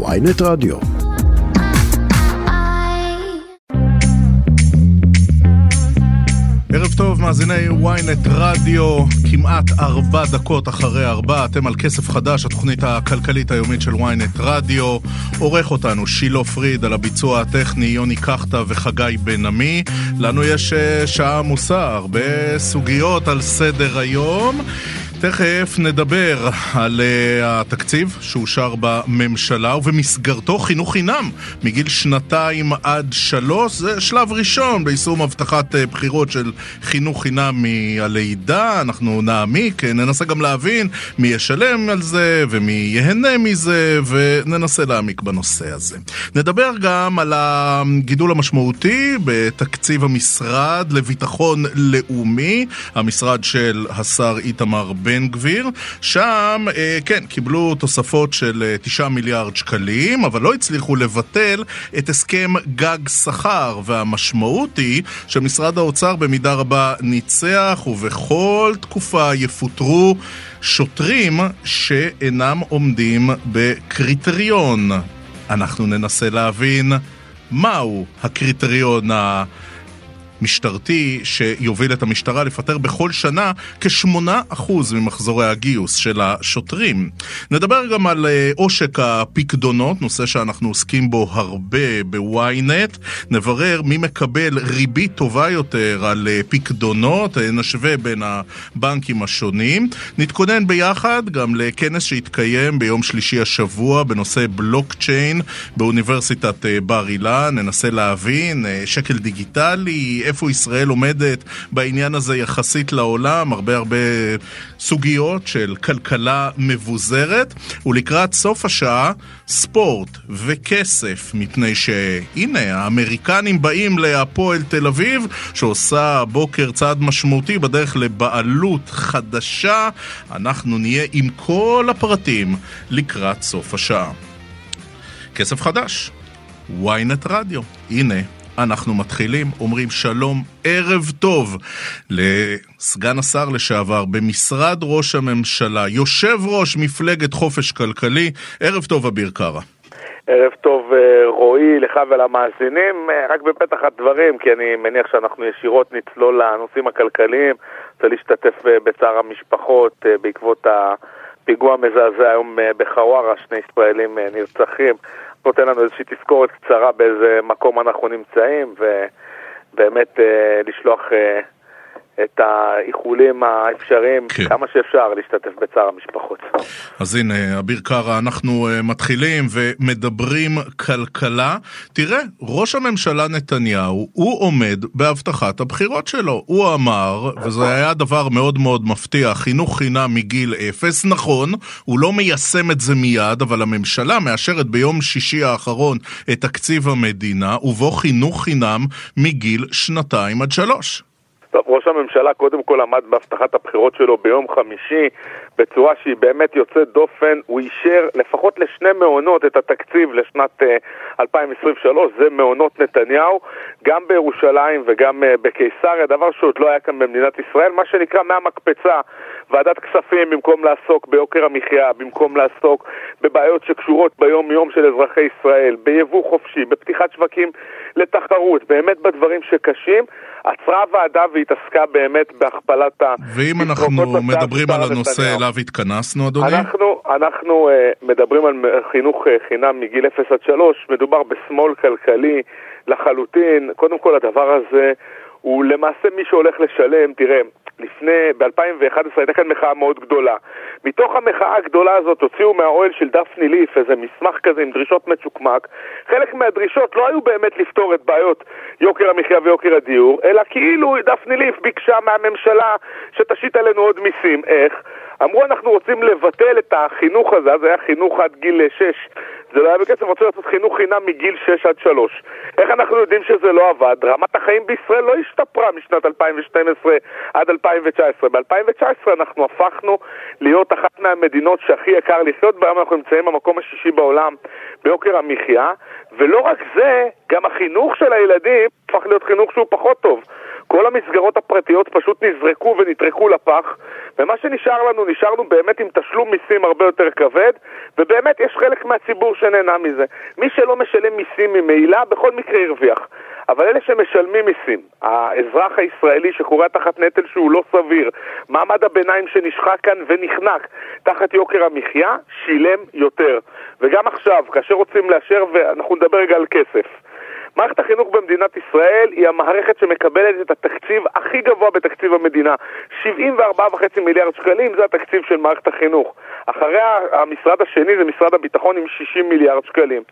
ויינט רדיו. ערב טוב, מאזיני ynet רדיו, כמעט ארבע דקות אחרי ארבע, אתם על כסף חדש, התוכנית הכלכלית היומית של ynet רדיו. עורך אותנו שילה פריד על הביצוע הטכני, יוני קחטה וחגי בן עמי. לנו יש אה, שעה עמוסה, הרבה סוגיות על סדר היום. תכף נדבר על uh, התקציב שאושר בממשלה ובמסגרתו חינוך חינם מגיל שנתיים עד שלוש. זה שלב ראשון ביישום הבטחת uh, בחירות של חינוך חינם מהלידה. אנחנו נעמיק, ננסה גם להבין מי ישלם על זה ומי ייהנה מזה וננסה להעמיק בנושא הזה. נדבר גם על הגידול המשמעותי בתקציב המשרד לביטחון לאומי, המשרד של השר איתמר בן בן גביר. שם, אה, כן, קיבלו תוספות של אה, 9 מיליארד שקלים, אבל לא הצליחו לבטל את הסכם גג שכר, והמשמעות היא שמשרד האוצר במידה רבה ניצח, ובכל תקופה יפוטרו שוטרים שאינם עומדים בקריטריון. אנחנו ננסה להבין מהו הקריטריון ה... משטרתי שיוביל את המשטרה לפטר בכל שנה כ-8% ממחזורי הגיוס של השוטרים. נדבר גם על אה, עושק הפקדונות, נושא שאנחנו עוסקים בו הרבה בוויינט. נברר מי מקבל ריבית טובה יותר על אה, פקדונות, אה, נשווה בין הבנקים השונים. נתכונן ביחד גם לכנס שהתקיים ביום שלישי השבוע בנושא בלוקצ'יין באוניברסיטת בר אילן. ננסה להבין, שקל דיגיטלי, איפה ישראל עומדת בעניין הזה יחסית לעולם, הרבה הרבה סוגיות של כלכלה מבוזרת, ולקראת סוף השעה, ספורט וכסף, מפני שהנה, האמריקנים באים להפועל תל אביב, שעושה בוקר צעד משמעותי בדרך לבעלות חדשה. אנחנו נהיה עם כל הפרטים לקראת סוף השעה. כסף חדש, ynet רדיו, הנה אנחנו מתחילים, אומרים שלום, ערב טוב לסגן השר לשעבר במשרד ראש הממשלה, יושב ראש מפלגת חופש כלכלי, ערב טוב אביר קארה. ערב טוב אה, רועי, לך ולמאזינים. אה, רק בפתח הדברים, כי אני מניח שאנחנו ישירות נצלול לנושאים הכלכליים. רוצה להשתתף אה, בצער המשפחות בעקבות הפיגוע המזעזע היום בחווארה, שני ישראלים נרצחים. נותן לנו איזושהי תזכורת קצרה באיזה מקום אנחנו נמצאים, ובאמת אה, לשלוח אה, את האיחולים האפשריים כן. כמה שאפשר להשתתף בצער המשפחות. אז הנה, אביר קארה, אנחנו uh, מתחילים ומדברים כלכלה. תראה, ראש הממשלה נתניהו, הוא עומד בהבטחת הבחירות שלו. הוא אמר, וזה היה דבר מאוד מאוד מפתיע, חינוך חינם מגיל אפס. נכון, הוא לא מיישם את זה מיד, אבל הממשלה מאשרת ביום שישי האחרון את תקציב המדינה, ובו חינוך חינם מגיל שנתיים עד שלוש. טוב, ראש הממשלה קודם כל עמד בהבטחת הבחירות שלו ביום חמישי בצורה שהיא באמת יוצאת דופן. הוא אישר לפחות לשני מעונות את התקציב לשנת uh, אה, 2023, זה מעונות נתניהו, גם בירושלים וגם uh, בקיסריה, דבר שעוד לא היה כאן במדינת ישראל, מה שנקרא מהמקפצה. ועדת כספים, במקום לעסוק ביוקר המחיה, במקום לעסוק בבעיות שקשורות ביום-יום של אזרחי ישראל, ביבוא חופשי, בפתיחת שווקים לתחרות, באמת בדברים שקשים, עצרה ועדה והתעסקה באמת בהכפלת ה... ואם אנחנו מדברים על הנושא אליו התכנסנו, אדוני? אנחנו, אנחנו uh, מדברים על חינוך uh, חינם מגיל 0 עד 3, מדובר בשמאל כלכלי לחלוטין. קודם כל הדבר הזה הוא למעשה מי שהולך לשלם, תראה, לפני, ב-2011 הייתה כאן מחאה מאוד גדולה. מתוך המחאה הגדולה הזאת הוציאו מהאוהל של דפני ליף איזה מסמך כזה עם דרישות מצ'וקמק. חלק מהדרישות לא היו באמת לפתור את בעיות יוקר המחיה ויוקר הדיור, אלא כאילו דפני ליף ביקשה מהממשלה שתשית עלינו עוד מיסים. איך? אמרו אנחנו רוצים לבטל את החינוך הזה, אז היה חינוך עד גיל 6, זה לא היה בכסף, רצו לעשות חינוך חינם מגיל 6 עד 3. איך אנחנו יודעים שזה לא עבד? רמת החיים בישראל לא השתפרה משנת 2012 עד 2019. ב-2019 אנחנו הפכנו להיות אחת מהמדינות שהכי יקר לחיות בהן, אנחנו נמצאים במקום השישי בעולם ביוקר המחיה, ולא רק זה, גם החינוך של הילדים הפך להיות חינוך שהוא פחות טוב. כל המסגרות הפרטיות פשוט נזרקו ונטרקו לפח, ומה שנשאר לנו, נשארנו באמת עם תשלום מיסים הרבה יותר כבד, ובאמת יש חלק מהציבור שנהנה מזה. מי שלא משלם מיסים ממילא, בכל מקרה הרוויח. אבל אלה שמשלמים מיסים, האזרח הישראלי שקורע תחת נטל שהוא לא סביר, מעמד הביניים שנשחק כאן ונחנק תחת יוקר המחיה, שילם יותר. וגם עכשיו, כאשר רוצים לאשר, ואנחנו נדבר רגע על כסף. מערכת החינוך במדינת ישראל היא המערכת שמקבלת את התקציב הכי גבוה בתקציב המדינה. 74.5 מיליארד שקלים זה התקציב של מערכת החינוך. אחריה המשרד השני זה משרד הביטחון עם 60 מיליארד שקלים.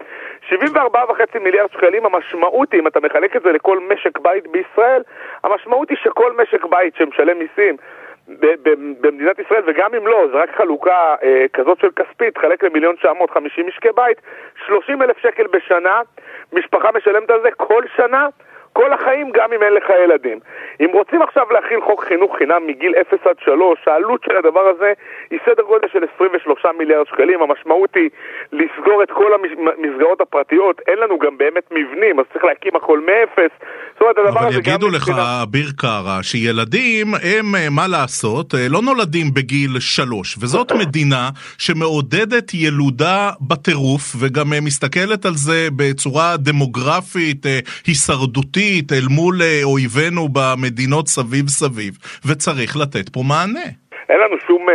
74.5 מיליארד שקלים, המשמעות היא, אם אתה מחלק את זה לכל משק בית בישראל, המשמעות היא שכל משק בית שמשלם מיסים במדינת ישראל, וגם אם לא, זה רק חלוקה אה, כזאת של כספית, חלק למיליון 950 משקי בית, 30 אלף שקל בשנה, משפחה משלמת על זה כל שנה. כל החיים גם אם אין לך ילדים. אם רוצים עכשיו להכיל חוק חינוך חינם מגיל 0 עד 3, העלות של הדבר הזה היא סדר גודל של 23 מיליארד שקלים. המשמעות היא לסגור את כל המסגרות הפרטיות, אין לנו גם באמת מבנים, אז צריך להקים הכל מאפס. זאת אומרת, הדבר הזה גם... אבל יגידו לך, אביר קארה, שילדים הם, אה, מה לעשות, אה, לא נולדים בגיל 3, וזאת מדינה שמעודדת ילודה בטירוף, וגם אה, מסתכלת על זה בצורה דמוגרפית, הישרדותית. אל מול אויבינו במדינות סביב סביב, וצריך לתת פה מענה. אין לנו שום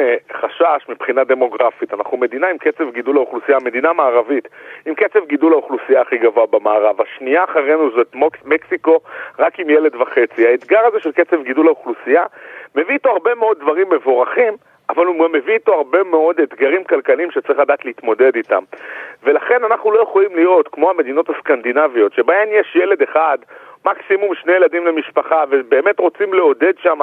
חשש מבחינה דמוגרפית. אנחנו מדינה עם קצב גידול האוכלוסייה, מדינה מערבית, עם קצב גידול האוכלוסייה הכי גבוה במערב. השנייה אחרינו זאת מקסיקו, רק עם ילד וחצי. האתגר הזה של קצב גידול האוכלוסייה מביא איתו הרבה מאוד דברים מבורכים, אבל הוא מביא איתו הרבה מאוד אתגרים כלכליים שצריך לדעת להתמודד איתם. ולכן אנחנו לא יכולים להיות כמו המדינות הסקנדינביות, שבהן יש ילד אחד מקסימום שני ילדים למשפחה, ובאמת רוצים לעודד שם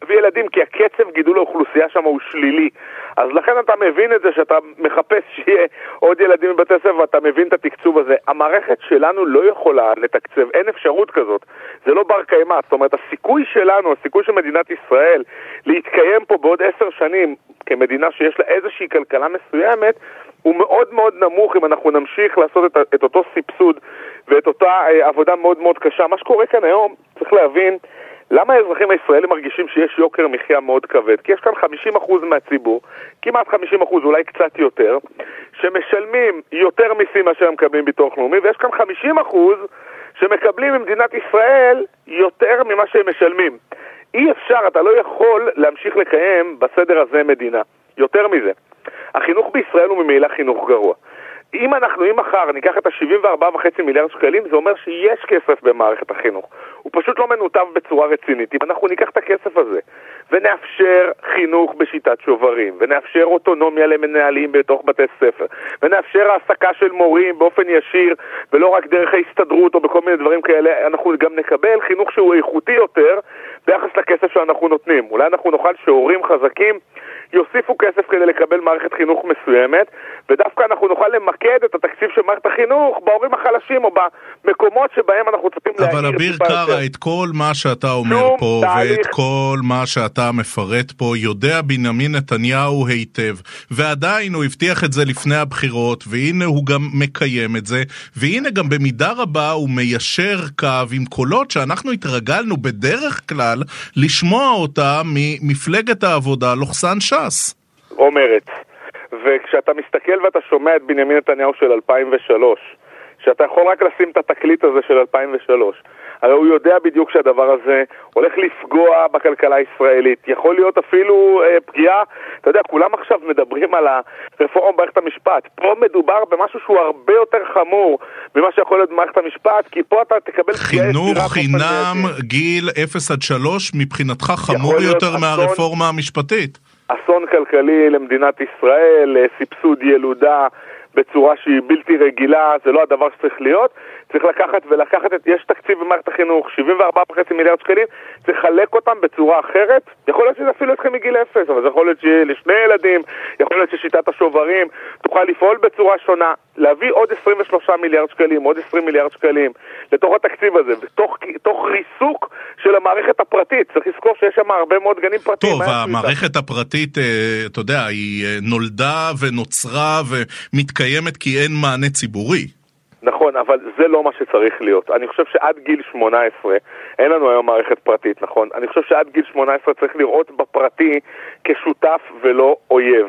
להביא ילדים, כי הקצב גידול האוכלוסייה שם הוא שלילי. אז לכן אתה מבין את זה שאתה מחפש שיהיה עוד ילדים בבתי ספר ואתה מבין את התקצוב הזה. המערכת שלנו לא יכולה לתקצב, אין אפשרות כזאת. זה לא בר קיימא. זאת אומרת, הסיכוי שלנו, הסיכוי של מדינת ישראל להתקיים פה בעוד עשר שנים כמדינה שיש לה איזושהי כלכלה מסוימת, הוא מאוד מאוד נמוך אם אנחנו נמשיך לעשות את, את אותו סבסוד ואת אותה אה, עבודה מאוד מאוד קשה. מה שקורה כאן היום, צריך להבין למה האזרחים הישראלים מרגישים שיש יוקר מחיה מאוד כבד? כי יש כאן 50% מהציבור, כמעט 50%, אולי קצת יותר, שמשלמים יותר מיסים מאשר הם מקבלים ביטוח לאומי, ויש כאן 50% שמקבלים ממדינת ישראל יותר ממה שהם משלמים. אי אפשר, אתה לא יכול להמשיך לקיים בסדר הזה מדינה. יותר מזה, החינוך בישראל הוא ממילא חינוך גרוע. אם אנחנו, אם מחר ניקח את ה-74.5 מיליארד שקלים, זה אומר שיש כסף במערכת החינוך. הוא פשוט לא מנותב בצורה רצינית. אם אנחנו ניקח את הכסף הזה ונאפשר חינוך בשיטת שוברים, ונאפשר אוטונומיה למנהלים בתוך בתי ספר, ונאפשר העסקה של מורים באופן ישיר, ולא רק דרך ההסתדרות או בכל מיני דברים כאלה, אנחנו גם נקבל חינוך שהוא איכותי יותר ביחס לכסף שאנחנו נותנים. אולי אנחנו נוכל שהורים חזקים יוסיפו כסף כדי לקבל מערכת חינוך מסוימת, ודווקא אנחנו נוכל למקד את התקציב של מערכת החינוך בהורים החלשים או במקומות שבהם אנחנו צריכים להעיר טיפה יותר. אבל אביר קארה, את כל מה שאתה אומר פה, תהליך. ואת כל מה שאתה מפרט פה, יודע בנימין נתניהו היטב, ועדיין הוא הבטיח את זה לפני הבחירות, והנה הוא גם מקיים את זה, והנה גם במידה רבה הוא מיישר קו עם קולות שאנחנו התרגלנו בדרך כלל לשמוע אותם ממפלגת העבודה, לוחסן ש"ס. או מרצ. וכשאתה מסתכל ואתה שומע את בנימין נתניהו של 2003, שאתה יכול רק לשים את התקליט הזה של 2003, הרי הוא יודע בדיוק שהדבר הזה הולך לפגוע בכלכלה הישראלית. יכול להיות אפילו אה, פגיעה, אתה יודע, כולם עכשיו מדברים על הרפורמה במערכת המשפט. פה מדובר במשהו שהוא הרבה יותר חמור ממה שיכול להיות במערכת המשפט, כי פה אתה תקבל... חינוך חינם גיל 0 עד 3 מבחינתך חמור יותר מהרפורמה המשפטית. אסון כלכלי למדינת ישראל, אה, סבסוד ילודה בצורה שהיא בלתי רגילה, זה לא הדבר שצריך להיות. צריך לקחת ולקחת את, יש תקציב במערכת החינוך, 74.5 מיליארד שקלים, צריך לחלק אותם בצורה אחרת. יכול להיות שזה אפילו יתחיל מגיל אפס, אבל זה יכול להיות שיהיה לשני ילדים, יכול להיות ששיטת השוברים תוכל לפעול בצורה שונה. להביא עוד 23 מיליארד שקלים, עוד 20 מיליארד שקלים לתוך התקציב הזה, ותוך ריסוק של המערכת הפרטית. צריך לזכור שיש שם הרבה מאוד גנים פרטיים. טוב, המערכת הפרטית, אה, אתה יודע, היא אה, נולדה ונוצרה ומתקיימת כי אין מענה ציבורי. נכון, אבל זה לא מה שצריך להיות. אני חושב שעד גיל 18, אין לנו היום מערכת פרטית, נכון? אני חושב שעד גיל 18 צריך לראות בפרטי כשותף ולא אויב.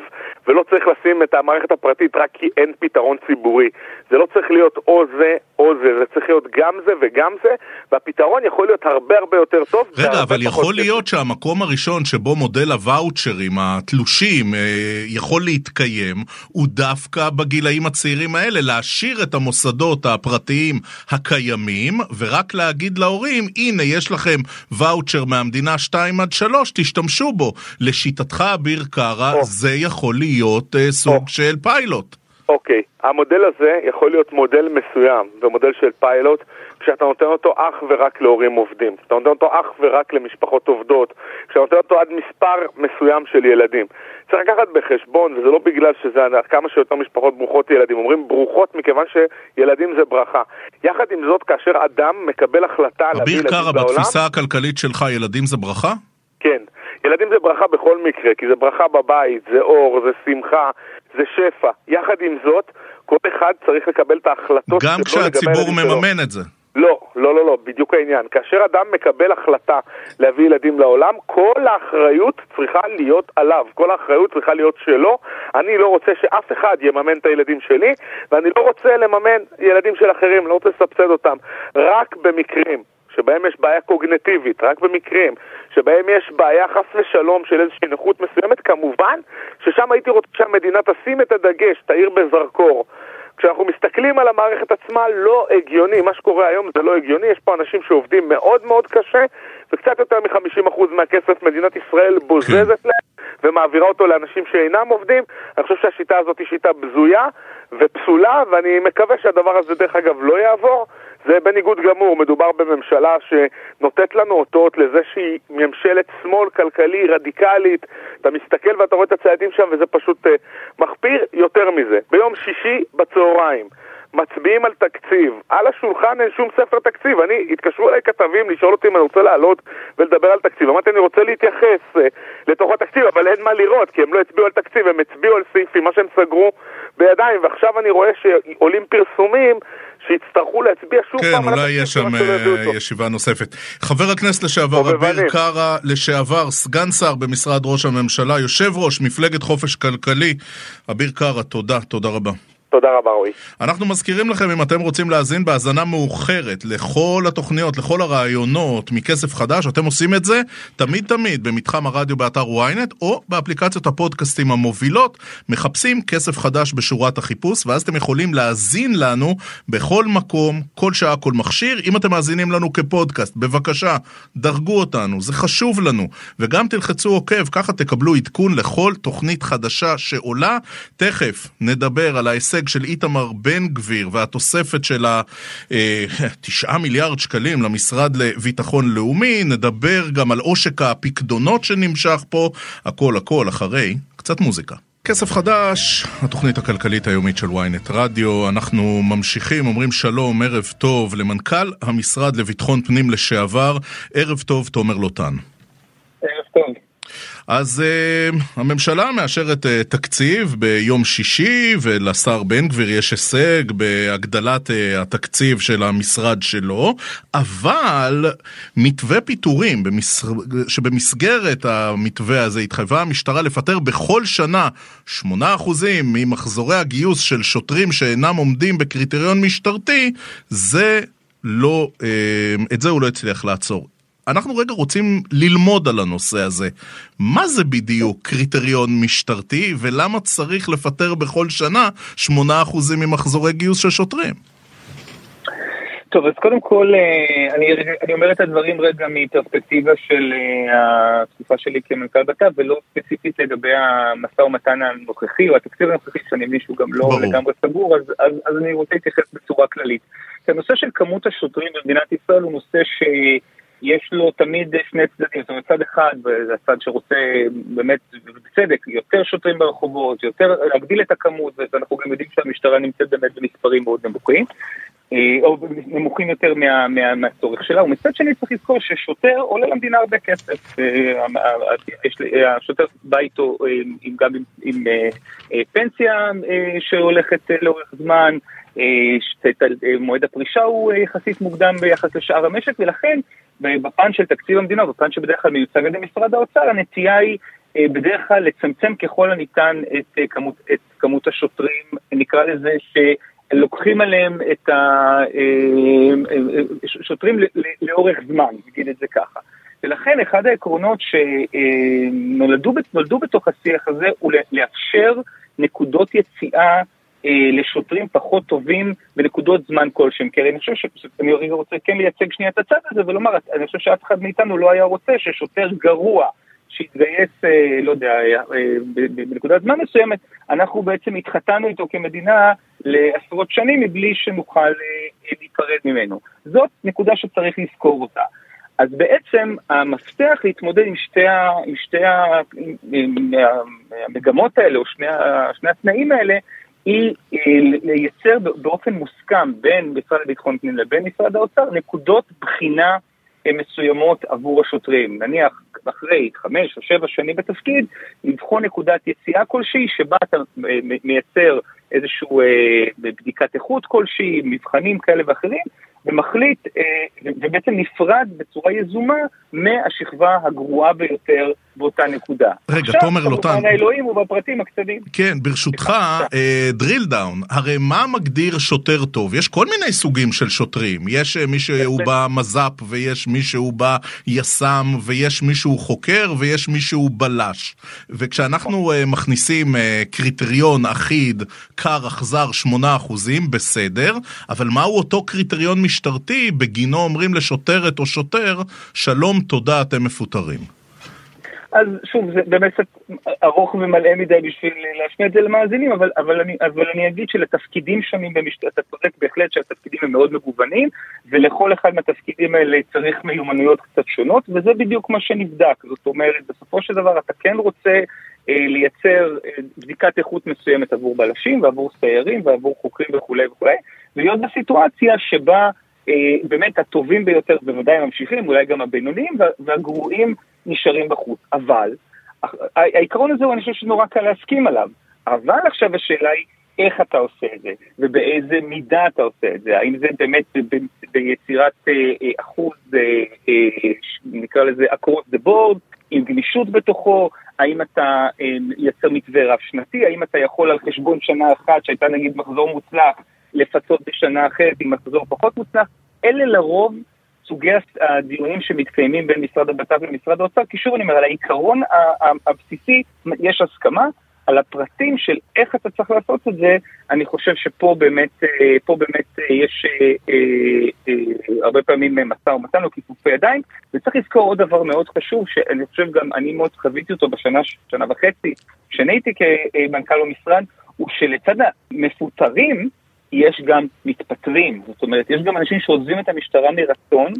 ולא צריך לשים את המערכת הפרטית רק כי אין פתרון ציבורי. זה לא צריך להיות או זה או זה, זה צריך להיות גם זה וגם זה, והפתרון יכול להיות הרבה הרבה יותר טוב. רגע, אבל יכול להיות שהמקום הראשון שבו מודל הוואוצ'רים, התלושים, אה, יכול להתקיים, הוא דווקא בגילאים הצעירים האלה, להשאיר את המוסדות הפרטיים הקיימים, ורק להגיד להורים, הנה, יש לכם ואוצ'ר מהמדינה 2 עד 3, תשתמשו בו. לשיטתך, אביר קארה, זה יכול להיות אה, סוג של פיילוט. אוקיי, המודל הזה יכול להיות מודל מסוים ומודל של פיילוט כשאתה נותן אותו אך ורק להורים עובדים, כשאתה נותן אותו אך ורק למשפחות עובדות, כשאתה נותן אותו עד מספר מסוים של ילדים. צריך לקחת בחשבון, וזה לא בגלל שזה כמה שיותר משפחות ברוכות ילדים, אומרים ברוכות מכיוון שילדים זה ברכה. יחד עם זאת, כאשר אדם מקבל החלטה להביא ילדים בעולם... אביר קארה, בתפיסה הכלכלית שלך, ילדים זה ברכה? כן. ילדים זה ברכה בכל מקרה, כי זה ברכה בבית, זה אור, זה שמחה, זה שפע. יחד עם זאת, כל אחד צריך לקבל את ההחלטות גם כשהציבור מממן שלו. את זה. לא, לא, לא, לא, בדיוק העניין. כאשר אדם מקבל החלטה להביא ילדים לעולם, כל האחריות צריכה להיות עליו, כל האחריות צריכה להיות שלו. אני לא רוצה שאף אחד יממן את הילדים שלי, ואני לא רוצה לממן ילדים של אחרים, לא רוצה לסבסד אותם. רק במקרים שבהם יש בעיה קוגנטיבית, רק במקרים שבהם יש בעיה חס ושלום של איזושהי נכות מסוימת, כמובן ששם הייתי רוצה שהמדינה תשים את הדגש, תאיר בזרקור. כשאנחנו מסתכלים על המערכת עצמה, לא הגיוני. מה שקורה היום זה לא הגיוני. יש פה אנשים שעובדים מאוד מאוד קשה, וקצת יותר מ-50% מהכסף מדינת ישראל בוזזת. להם ומעבירה אותו לאנשים שאינם עובדים. אני חושב שהשיטה הזאת היא שיטה בזויה ופסולה, ואני מקווה שהדבר הזה, דרך אגב, לא יעבור. זה בניגוד גמור, מדובר בממשלה שנותנת לנו אותות לזה שהיא ממשלת שמאל כלכלי רדיקלית. אתה מסתכל ואתה רואה את הצעדים שם וזה פשוט uh, מחפיר יותר מזה. ביום שישי בצהריים מצביעים על תקציב, על השולחן אין שום ספר תקציב. אני, התקשרו אליי כתבים לשאול אותי אם אני רוצה לעלות ולדבר על תקציב. אמרתי, אני רוצה להתייחס uh, לתוך התקציב, אבל אין מה לראות, כי הם לא הצביעו על תקציב, הם הצביעו על סעיפים, מה שהם סגרו בידיים, ועכשיו אני רואה שעולים פרסומים שיצטרכו להצביע שוב כן, פעם על התקציב. כן, אולי יש שם uh, ישיבה נוספת. חבר הכנסת לשעבר אביר קארה, לשעבר סגן שר במשרד ראש הממשלה, יושב ראש מפלגת חופש כלכלי. אביר קארה, תודה, תודה רבה. תודה רבה רועי. אנחנו מזכירים לכם אם אתם רוצים להאזין בהאזנה מאוחרת לכל התוכניות, לכל הרעיונות מכסף חדש, אתם עושים את זה תמיד תמיד במתחם הרדיו באתר ynet או באפליקציות הפודקאסטים המובילות, מחפשים כסף חדש בשורת החיפוש ואז אתם יכולים להאזין לנו בכל מקום, כל שעה, כל מכשיר. אם אתם מאזינים לנו כפודקאסט, בבקשה, דרגו אותנו, זה חשוב לנו. וגם תלחצו עוקב, ככה תקבלו עדכון לכל תוכנית חדשה שעולה. תכף נדבר על ההישג ההישג של איתמר בן גביר והתוספת של ה-9 מיליארד שקלים למשרד לביטחון לאומי, נדבר גם על עושק הפקדונות שנמשך פה, הכל הכל אחרי קצת מוזיקה. כסף חדש, התוכנית הכלכלית היומית של ynet רדיו. אנחנו ממשיכים, אומרים שלום, ערב טוב למנכ"ל המשרד לביטחון פנים לשעבר, ערב טוב, תומר לוטן. אז uh, הממשלה מאשרת uh, תקציב ביום שישי, ולשר בן גביר יש הישג בהגדלת uh, התקציב של המשרד שלו, אבל מתווה פיטורים, במס... שבמסגרת המתווה הזה התחייבה המשטרה לפטר בכל שנה 8% ממחזורי הגיוס של שוטרים שאינם עומדים בקריטריון משטרתי, זה לא, את זה הוא לא הצליח לעצור. אנחנו רגע רוצים ללמוד על הנושא הזה. מה זה בדיוק קריטריון משטרתי, ולמה צריך לפטר בכל שנה 8% ממחזורי גיוס של שוטרים? טוב, אז קודם כל, אה, אני, אני אומר את הדברים רגע מפרספקטיבה של אה, התקופה שלי כמנכ"ל בט"פ, ולא ספציפית לגבי המשא ומתן הנוכחי, או התקציב הנוכחי, שאני מבין שהוא גם לא ברור. לגמרי סגור, אז, אז, אז אני רוצה להתייחס בצורה כללית. הנושא של כמות השוטרים במדינת ישראל הוא נושא ש... יש לו תמיד שני צדדים, זאת אומרת צד אחד, וזה הצד שרוצה באמת, ובצדק, יותר שוטרים ברחובות, יותר להגדיל את הכמות, ואנחנו גם יודעים שהמשטרה נמצאת באמת במספרים מאוד נמוכים. או נמוכים יותר מה, מה, מהצורך שלה, ומצד שני צריך לזכור ששוטר עולה למדינה הרבה כסף. השוטר בא איתו גם עם, עם פנסיה שהולכת לאורך זמן, מועד הפרישה הוא יחסית מוקדם ביחס לשאר המשק, ולכן בפן של תקציב המדינה, בפן שבדרך כלל מיוצג על ידי משרד האוצר, הנטייה היא בדרך כלל לצמצם ככל הניתן את כמות, את כמות השוטרים, נקרא לזה, שלוקחים עליהם את השוטרים לאורך זמן, נגיד את זה ככה. ולכן אחד העקרונות שנולדו בתוך השיח הזה הוא לאפשר נקודות יציאה אה, לשוטרים פחות טובים בנקודות זמן כלשהם. כי אני חושב שאני רוצה כן לייצג שנייה את הצד הזה ולומר, אני חושב שאף אחד מאיתנו לא היה רוצה ששוטר גרוע שהתגייס, אה, לא יודע, אה, בנקודת זמן מסוימת, אנחנו בעצם התחתנו איתו כמדינה לעשרות שנים מבלי שנוכל להיפרד ממנו. זאת נקודה שצריך לזכור אותה. אז בעצם המפתח להתמודד עם שתי, ה, עם שתי ה, המגמות האלה, או שני, שני התנאים האלה, היא לייצר באופן מוסכם בין משרד לביטחון פנים לבין משרד האוצר נקודות בחינה אה, מסוימות עבור השוטרים. נניח אחרי חמש או שבע שנים בתפקיד, לבחון נקודת יציאה כלשהי שבה אתה אה, מייצר איזושהי אה, בדיקת איכות כלשהי, מבחנים כאלה ואחרים, ומחליט, ובעצם נפרד בצורה יזומה מהשכבה הגרועה ביותר באותה נקודה. רגע, תומר לוטן... עכשיו, כמובן האלוהים הוא בפרטים הקטנים. כן, ברשותך, drill down, הרי מה מגדיר שוטר טוב? יש כל מיני סוגים של שוטרים. יש מי שהוא במז"פ, ויש מי שהוא ביס"מ, ויש מי שהוא חוקר, ויש מי שהוא בלש. וכשאנחנו מכניסים קריטריון אחיד, קר, אכזר, 8%, בסדר, אבל מהו אותו קריטריון משטרתי, בגינו אומרים לשוטרת או שוטר, שלום, תודה, אתם מפוטרים. אז שוב, זה באמת ארוך ומלא מדי בשביל להשמיע את זה למאזינים, אבל, אבל, אני, אבל אני אגיד שלתפקידים שונים במשטרה, אתה צודק בהחלט שהתפקידים הם מאוד מגוונים, ולכל אחד מהתפקידים האלה צריך מיומנויות קצת שונות, וזה בדיוק מה שנבדק. זאת אומרת, בסופו של דבר אתה כן רוצה אה, לייצר אה, בדיקת איכות מסוימת עבור בלשים ועבור סיירים ועבור חוקרים וכולי וכולי, ולהיות בסיטואציה שבה אה, באמת הטובים ביותר בוודאי ממשיכים, אולי גם הבינוניים, והגרועים נשארים בחוץ. אבל, העיקרון הזה, אני חושב שנורא קל להסכים עליו. אבל עכשיו השאלה היא, איך אתה עושה את זה, ובאיזה מידה אתה עושה את זה, האם זה באמת ביצירת אה, אה, אחוז, נקרא לזה across the board, עם גמישות בתוכו, האם אתה מייצר מתווה רב-שנתי, האם אתה יכול על חשבון שנה אחת שהייתה נגיד מחזור מוצלח, לפצות בשנה אחרת עם מחזור פחות מוצלח, אלה לרוב סוגי הדיונים שמתקיימים בין משרד הבט"פ למשרד האוצר, כי שוב אני אומר, על העיקרון הבסיסי יש הסכמה, על הפרטים של איך אתה צריך לעשות את זה, אני חושב שפה באמת, אה, פה באמת אה, יש אה, הרבה פעמים משא ומתן או כיפופי ידיים, וצריך לזכור עוד דבר מאוד חשוב, שאני חושב גם אני מאוד חוויתי אותו בשנה, שנה וחצי, כשאני הייתי כמנכ"ל במשרד, הוא שלצד המפוטרים, יש גם מתפטרים, זאת אומרת, יש גם אנשים שעוזבים את המשטרה מרצון,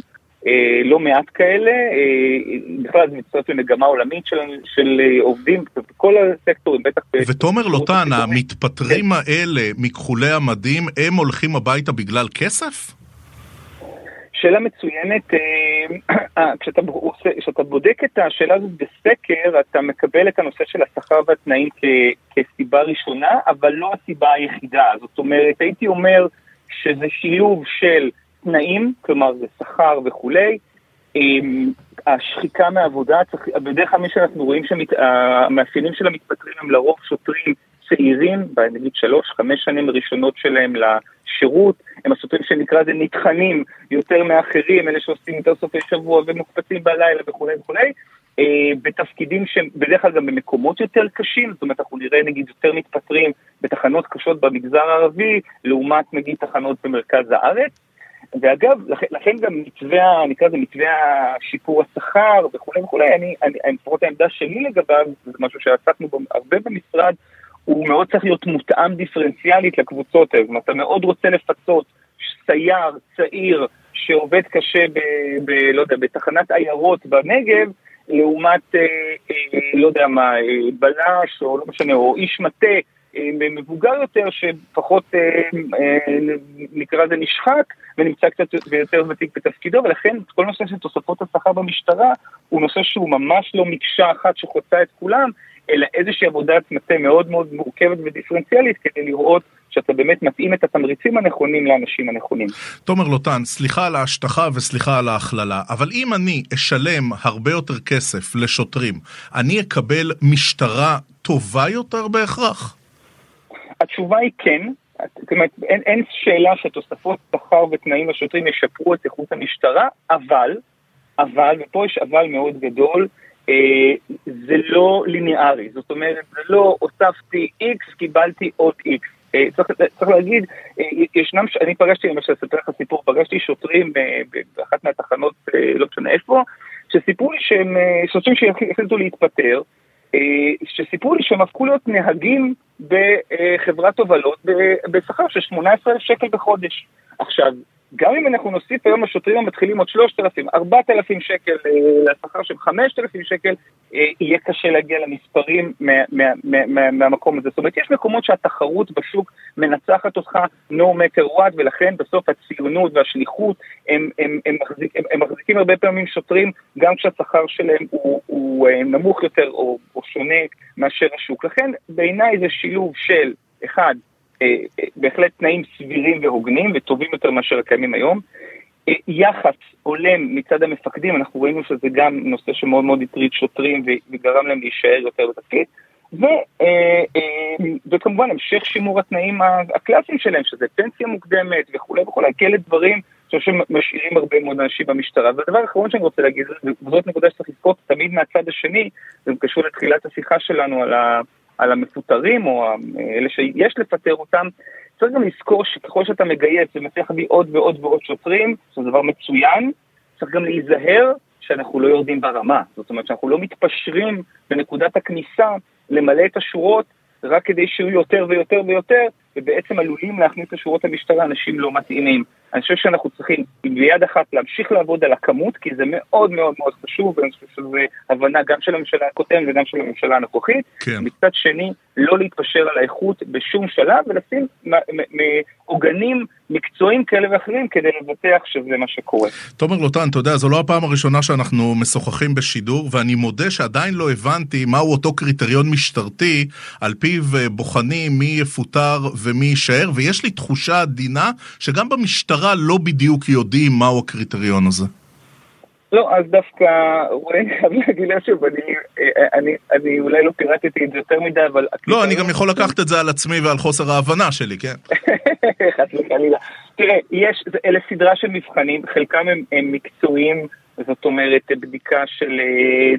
אה, לא מעט כאלה, אה, בכלל זה מצטרף למגמה עולמית של, של אה, עובדים בכל הסקטורים, בטח... ותומר לוטן, המתפטרים כן. האלה מכחולי המדים, הם הולכים הביתה בגלל כסף? שאלה מצוינת, אה, אה, כשאתה, כשאתה בודק את השאלה הזאת בסקר, אתה מקבל את הנושא של השכר והתנאים כ, כסיבה ראשונה, אבל לא הסיבה היחידה. זאת אומרת, הייתי אומר שזה שילוב של תנאים, כלומר זה שכר וכולי, אה, השחיקה מהעבודה, בדרך כלל מי שאנחנו רואים שהמאפיינים של המתפטרים הם לרוב שוטרים צעירים, נגיד שלוש, חמש שנים ראשונות שלהם לשירות, הם השוטרים שנקרא לזה נטחנים יותר מאחרים, אלה שעושים יותר סופי שבוע ומוקפצים בלילה וכולי וכולי, אה, בתפקידים שהם בדרך כלל גם במקומות יותר קשים, זאת אומרת אנחנו נראה נגיד יותר מתפטרים בתחנות קשות במגזר הערבי, לעומת נגיד תחנות במרכז הארץ. ואגב, לכן, לכן גם מתווה, נקרא לזה מתווה שיפור השכר וכולי וכולי, אני, אני, לפחות העמדה שלי לגביו, זה משהו שעסקנו בו הרבה במשרד, הוא מאוד צריך להיות מותאם דיפרנציאלית לקבוצות האלה. אתה מאוד רוצה לפצות סייר, צעיר, שעובד קשה ב... ב לא יודע, בתחנת עיירות בנגב, לעומת, אה, אה, לא יודע מה, אה, בלש, או לא משנה, או איש מטה מבוגר יותר שפחות נקרא לזה נשחק ונמצא קצת יותר ותיק בתפקידו ולכן כל נושא של תוספות השכר במשטרה הוא נושא שהוא ממש לא מקשה אחת שחוצה את כולם אלא איזושהי עבודת מטה מאוד מאוד מורכבת ודיפרנציאלית כדי לראות שאתה באמת מתאים את התמריצים הנכונים לאנשים הנכונים. תומר לוטן, סליחה על ההשטחה וסליחה על ההכללה, אבל אם אני אשלם הרבה יותר כסף לשוטרים, אני אקבל משטרה טובה יותר בהכרח? התשובה היא כן. זאת אומרת, אין, אין שאלה שתוספות שכר ותנאים לשוטרים ישפרו את איכות המשטרה, אבל, אבל, ופה יש אבל מאוד גדול, זה לא ליניארי, זאת אומרת, זה לא הוספתי X, קיבלתי עוד X. אה, צריך, צריך להגיד, אה, ישנם, אני פגשתי, למשל, אספר לך סיפור, פגשתי שוטרים באחת מהתחנות, לא משנה איפה, שסיפרו לי שהם, שוטרים שהחליטו להתפטר, שסיפרו לי שהם הפכו להיות נהגים בחברת הובלות בשכר של 18,000 שקל בחודש. עכשיו, גם אם אנחנו נוסיף היום לשוטרים המתחילים עוד 3,000, 4,000 שקל אה, לשכר של 5,000 שקל, אה, יהיה קשה להגיע למספרים מה, מה, מה, מה, מהמקום הזה. זאת אומרת, יש מקומות שהתחרות בשוק מנצחת אותך no matter what, ולכן בסוף הציונות והשליחות, הם, הם, הם, מחזיק, הם, הם מחזיקים הרבה פעמים שוטרים, גם כשהשכר שלהם הוא, הוא אה, נמוך יותר או, או שונה מאשר השוק. לכן בעיניי זה שילוב של, אחד, בהחלט תנאים סבירים והוגנים וטובים יותר מאשר הקיימים היום. אה, יחס הולם מצד המפקדים, אנחנו ראינו שזה גם נושא שמאוד מאוד הטריד שוטרים וגרם להם להישאר יותר בתפקיד. ו, וכמובן המשך שימור התנאים הקלאסיים שלהם, שזה פנסיה מוקדמת וכולי וכולי, כאלה דברים שמשאירים הרבה מאוד אנשים במשטרה. והדבר האחרון שאני רוצה להגיד, וזאת נקודה שצריך לזכור תמיד מהצד השני, זה קשור לתחילת השיחה שלנו על ה... על המפוטרים או אלה שיש לפטר אותם, צריך גם לזכור שככל שאתה מגייס ומצליח להביא עוד ועוד ועוד שוטרים, זה דבר מצוין, צריך גם להיזהר שאנחנו לא יורדים ברמה. זאת אומרת שאנחנו לא מתפשרים בנקודת הכניסה למלא את השורות רק כדי שיהיו יותר ויותר ויותר, ובעצם עלולים להכניס לשורות המשטרה אנשים לא מתאימים. אני חושב שאנחנו צריכים ביד אחת להמשיך לעבוד על הכמות, כי זה מאוד מאוד מאוד חשוב, ואני חושב שזו הבנה גם של הממשלה הקודמת וגם של הממשלה הנוכחית. כן. מצד שני, לא להתפשר על האיכות בשום שלב, ולשים עוגנים מקצועיים כאלה ואחרים כדי לבטח שזה מה שקורה. תומר לוטן, אתה יודע, זו לא הפעם הראשונה שאנחנו משוחחים בשידור, ואני מודה שעדיין לא הבנתי מהו אותו קריטריון משטרתי, על פיו אה, בוחנים מי יפוטר ומי יישאר, ויש לי תחושה עדינה שגם במשטרה לא בדיוק יודעים מהו הקריטריון הזה. לא, אז דווקא, אולי אני חייב להגיד לה שוב, אני, אני, אני אולי לא פירטתי את זה יותר מדי, אבל... לא, אני גם יכול לקחת את זה על עצמי ועל חוסר ההבנה שלי, כן. חס וחלילה. תראה, יש, אלה סדרה של מבחנים, חלקם הם, הם מקצועיים, זאת אומרת, בדיקה של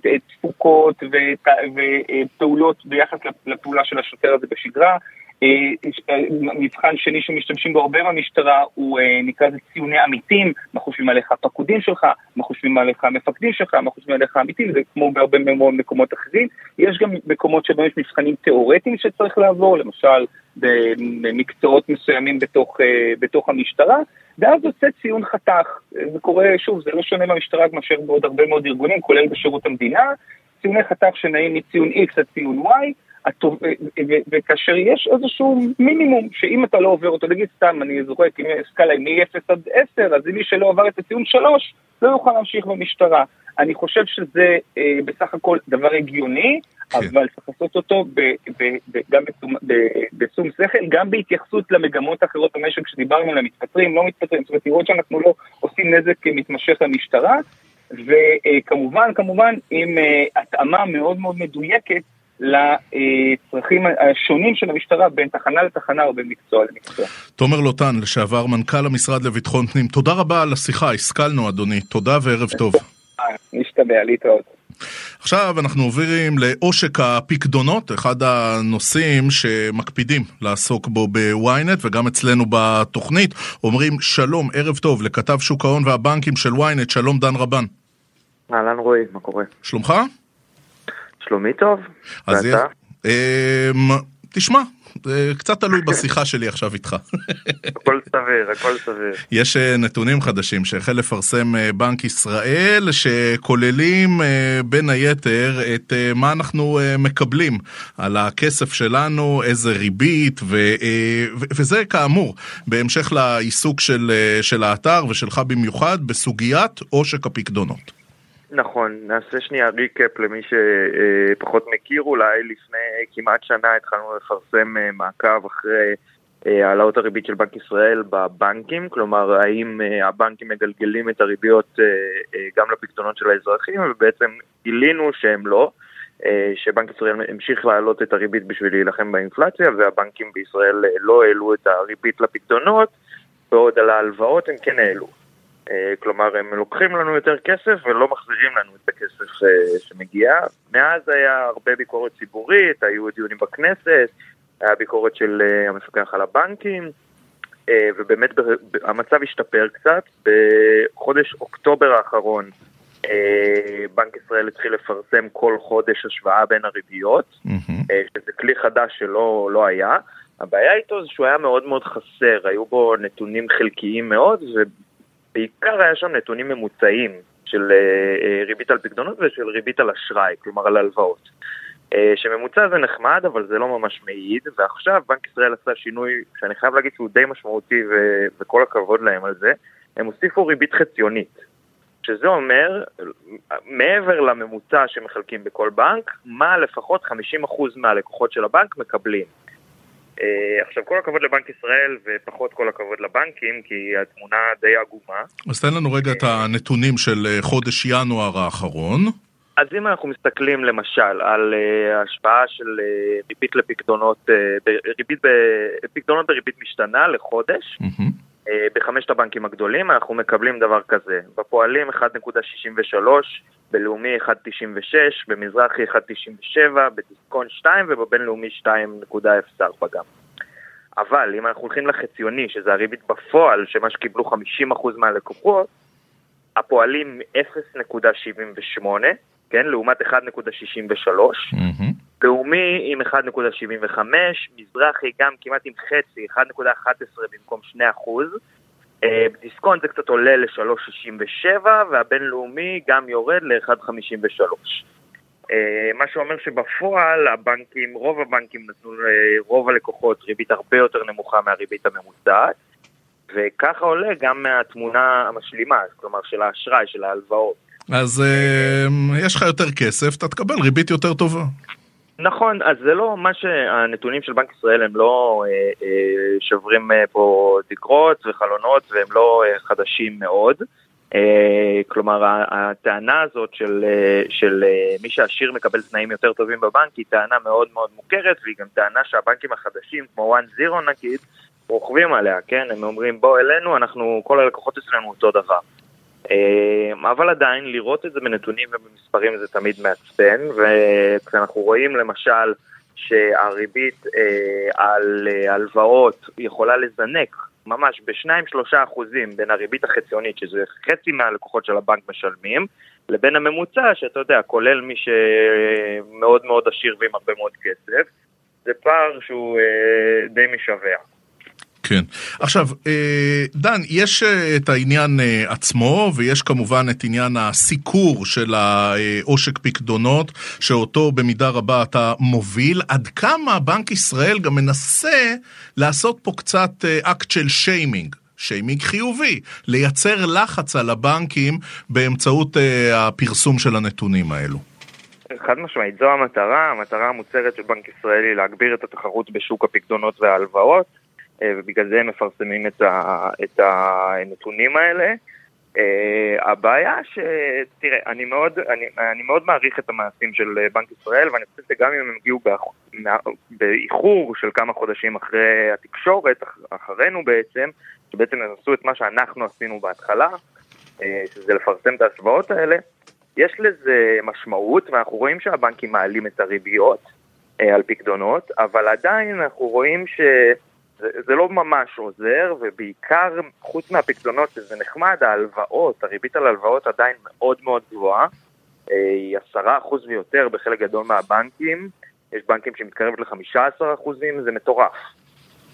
אה, תפוקות ופעולות ביחס לפעולה של השוטר הזה בשגרה. אה, מבחן שני שמשתמשים בו הרבה במשטרה הוא אה, נקרא לזה ציוני עמיתים, מה חושבים עליך הפקודים שלך, מה חושבים עליך המפקדים שלך, מה חושבים עליך העמיתים, זה כמו בהרבה מאוד מקומות אחרים. יש גם מקומות שבהם יש מבחנים תיאורטיים שצריך לעבור, למשל במקצועות מסוימים בתוך, אה, בתוך המשטרה, ואז יוצא ציון חתך. זה קורה, שוב, זה לא שונה במשטרה מאשר בעוד הרבה מאוד ארגונים, כולל בשירות המדינה. ציוני חתך שנעים מציון X עד ציון Y. הטוב, וכאשר יש איזשהו מינימום, שאם אתה לא עובר אותו, נגיד סתם, אני זוכר, אם יש סקאלה מ-0 עד 10, אז מי שלא עבר את הציון 3, לא יוכל להמשיך במשטרה. אני חושב שזה אה, בסך הכל דבר הגיוני, כן. אבל צריך לעשות אותו ב, ב, ב, גם בשום שכל, גם בהתייחסות למגמות האחרות במשק שדיברנו עליהן, מתפטרים, לא מתפטרים, זאת אומרת, לראות שאנחנו לא עושים נזק מתמשך למשטרה, וכמובן, כמובן, עם אה, התאמה מאוד מאוד מדויקת לצרכים השונים של המשטרה בין תחנה לתחנה או בין מקצוע למקצוע. תומר לוטן, לשעבר מנכ"ל המשרד לביטחון פנים, תודה רבה על השיחה, השכלנו אדוני, תודה וערב טוב. נשתמע, להתראות. עכשיו אנחנו עוברים לעושק הפקדונות, אחד הנושאים שמקפידים לעסוק בו בוויינט וגם אצלנו בתוכנית. אומרים שלום, ערב טוב, לכתב שוק ההון והבנקים של וויינט, שלום דן רבן. אהלן רועי, מה קורה? שלומך? שלומי טוב, ואתה? אמ, תשמע, זה קצת תלוי בשיחה שלי עכשיו איתך. הכל סביר, הכל סביר. יש אה, נתונים חדשים שהחל לפרסם אה, בנק ישראל, שכוללים בין היתר את מה אנחנו מקבלים על הכסף שלנו, איזה ריבית, ו, וזה כאמור, בהמשך לעיסוק של, של האתר ושלך במיוחד, בסוגיית עושק הפקדונות. נכון, נעשה שנייה ריקאפ למי שפחות מכיר אולי, לפני כמעט שנה התחלנו לפרסם אה, מעקב אחרי אה, העלאות הריבית של בנק ישראל בבנקים, כלומר האם אה, הבנקים מגלגלים את הריביות גם לפקדונות של האזרחים, ובעצם גילינו שהם לא, שבנק ישראל המשיך להעלות את הריבית בשביל להילחם באינפלציה, והבנקים בישראל לא העלו את הריבית לפקדונות, בעוד על ההלוואות הם כן העלו. אה, כלומר, הם לוקחים לנו יותר כסף ולא מחזירים לנו את הכסף אה, שמגיע. מאז היה הרבה ביקורת ציבורית, היו דיונים בכנסת, היה ביקורת של אה, המפקח על הבנקים, ובאמת המצב השתפר קצת. בחודש אוקטובר האחרון בנק ישראל התחיל לפרסם כל חודש השוואה בין הריביות, mm-hmm. שזה כלי חדש שלא לא היה. הבעיה איתו זה שהוא היה מאוד מאוד חסר, היו בו נתונים חלקיים מאוד, בעיקר היה שם נתונים ממוצעים של אה, אה, ריבית על פקדונות ושל ריבית על אשראי, כלומר על הלוואות. אה, שממוצע זה נחמד, אבל זה לא ממש מעיד, ועכשיו בנק ישראל עשה שינוי שאני חייב להגיד שהוא די משמעותי ו- וכל הכבוד להם על זה, הם הוסיפו ריבית חציונית, שזה אומר, מעבר לממוצע שמחלקים בכל בנק, מה לפחות 50% מהלקוחות של הבנק מקבלים. אה, עכשיו, כל הכבוד לבנק ישראל ופחות כל הכבוד לבנקים, כי התמונה די עגומה. אז תן לנו רגע את הנתונים של אה, חודש ינואר האחרון. אז אם אנחנו מסתכלים למשל על השפעה של ריבית לפקדונות, ריבית פקדונות בריבית משתנה לחודש, mm-hmm. Uh, בחמשת הבנקים הגדולים אנחנו מקבלים דבר כזה, בפועלים 1.63, בלאומי 1.96, במזרחי 1.97, בדיסקון 2 ובבינלאומי 2.04 גם. אבל אם אנחנו הולכים לחציוני, שזה הריבית בפועל, שמה שקיבלו 50% מהלקוחות, הפועלים 0.78, כן, לעומת 1.63, mm-hmm. לאומי עם 1.75, מזרחי גם כמעט עם חצי, 1.11 במקום 2 אחוז, אה, דיסקונט זה קצת עולה ל-3.67 והבינלאומי גם יורד ל-1.53. אה, מה שאומר שבפועל הבנקים, רוב הבנקים נתנו לרוב הלקוחות ריבית הרבה יותר נמוכה מהריבית הממוצעת וככה עולה גם מהתמונה המשלימה, כלומר של האשראי, של ההלוואות. אז אה, יש לך יותר כסף, אתה תקבל ריבית יותר טובה. נכון, אז זה לא מה שהנתונים של בנק ישראל הם לא אה, אה, שוברים אה, פה תקרות וחלונות והם לא אה, חדשים מאוד. אה, כלומר, הטענה הזאת של, אה, של אה, מי שעשיר מקבל תנאים יותר טובים בבנק היא טענה מאוד מאוד מוכרת והיא גם טענה שהבנקים החדשים, כמו 1-0 נגיד, רוכבים עליה, כן? הם אומרים בוא אלינו, אנחנו, כל הלקוחות אצלנו אותו דבר. אה, אבל עדיין לראות את זה בנתונים ובמספרים זה תמיד מעצבן, וכשאנחנו רואים למשל שהריבית אה, על אה, הלוואות יכולה לזנק ממש ב-2-3 אחוזים בין הריבית החציונית, שזה חצי מהלקוחות של הבנק משלמים, לבין הממוצע, שאתה יודע, כולל מי שמאוד מאוד עשיר ועם הרבה מאוד כסף, זה פער שהוא די משווע. כן. עכשיו, אה, דן, יש אה, את העניין אה, עצמו, ויש כמובן את עניין הסיקור של העושק פקדונות, שאותו במידה רבה אתה מוביל. עד כמה בנק ישראל גם מנסה לעשות פה קצת אקט של שיימינג. שיימינג חיובי, לייצר לחץ על הבנקים באמצעות הפרסום של הנתונים האלו. חד משמעית, זו המטרה, המטרה המוצהרת של בנק ישראל היא להגביר את התחרות בשוק הפקדונות וההלוואות. אה, ובגלל זה הם מפרסמים את, ה, את הנתונים האלה. Uh, הבעיה ש... תראה, אני מאוד, אני, אני מאוד מעריך את המעשים של אה, בנק ישראל, ואני חושב שגם אם הם הגיעו באיחור של כמה חודשים אחרי התקשורת, אחרינו בעצם, שבעצם הם עשו את מה שאנחנו עשינו בהתחלה, שזה לפרסם את ההשוואות האלה, יש לזה משמעות, ואנחנו רואים שהבנקים מעלים את הריביות על פקדונות, אבל עדיין אנחנו רואים ש... זה, זה לא ממש עוזר, ובעיקר, חוץ מהפקדונות שזה נחמד, ההלוואות, הריבית על הלוואות עדיין מאוד מאוד גבוהה, אה, היא עשרה אחוז ויותר בחלק גדול מהבנקים, יש בנקים שמתקרבת ל-15%, זה מטורף.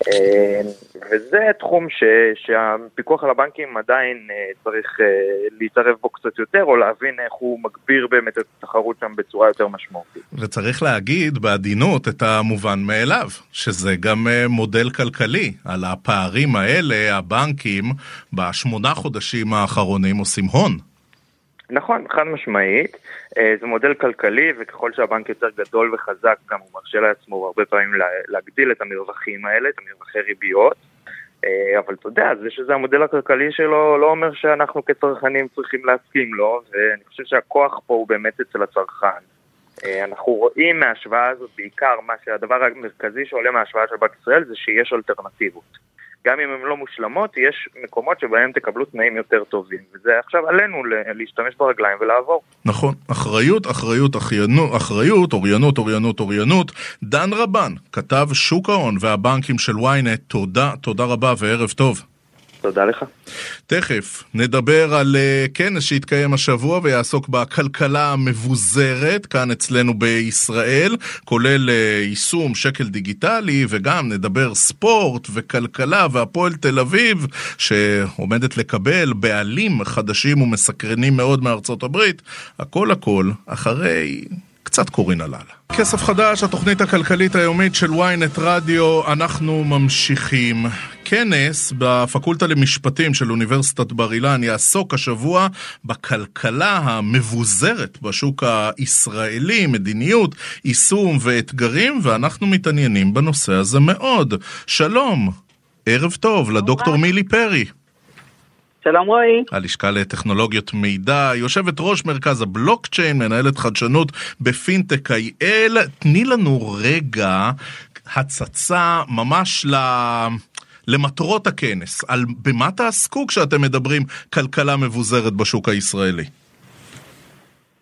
אה, וזה תחום ש, שהפיקוח על הבנקים עדיין אה, צריך אה, להתערב בו קצת יותר, או להבין איך הוא מגביר באמת את התחרות שם בצורה יותר משמעותית. וצריך להגיד בעדינות את המובן מאליו, שזה גם מודל כלכלי. על הפערים האלה, הבנקים בשמונה חודשים האחרונים עושים הון. נכון, חד משמעית. אה, זה מודל כלכלי, וככל שהבנק יותר גדול וחזק, גם הוא מרשה לעצמו הרבה פעמים להגדיל את המרווחים האלה, את המרווחי ריביות. אה, אבל אתה יודע, זה שזה המודל הכלכלי שלו לא אומר שאנחנו כצרכנים צריכים להסכים לו, ואני חושב שהכוח פה הוא באמת אצל הצרכן. אה, אנחנו רואים מההשוואה הזאת בעיקר, מה שהדבר המרכזי שעולה מההשוואה של בנק ישראל זה שיש אלטרנטיבות. גם אם הן לא מושלמות, יש מקומות שבהם תקבלו תנאים יותר טובים. וזה עכשיו עלינו להשתמש ברגליים ולעבור. נכון, אחריות, אחריות, אחיינו, אחריות, אוריינות, אוריינות, אוריינות. דן רבן, כתב שוק ההון והבנקים של ynet, תודה, תודה רבה וערב טוב. תודה לך. תכף נדבר על uh, כנס שהתקיים השבוע ויעסוק בכלכלה המבוזרת כאן אצלנו בישראל, כולל uh, יישום שקל דיגיטלי וגם נדבר ספורט וכלכלה והפועל תל אביב שעומדת לקבל בעלים חדשים ומסקרנים מאוד מארצות הברית. הכל הכל אחרי קצת קורין הלאללה. כסף חדש, התוכנית הכלכלית היומית של ynet רדיו, אנחנו ממשיכים. כנס בפקולטה למשפטים של אוניברסיטת בר אילן יעסוק השבוע בכלכלה המבוזרת בשוק הישראלי, מדיניות, יישום ואתגרים, ואנחנו מתעניינים בנושא הזה מאוד. שלום, ערב טוב לדוקטור מילי פרי. שלום רועי. הלשכה לטכנולוגיות מידע, יושבת ראש מרכז הבלוקצ'יין, מנהלת חדשנות בפינטק איי-אל. תני לנו רגע הצצה ממש ל... למטרות הכנס, על במה תעסקו כשאתם מדברים כלכלה מבוזרת בשוק הישראלי?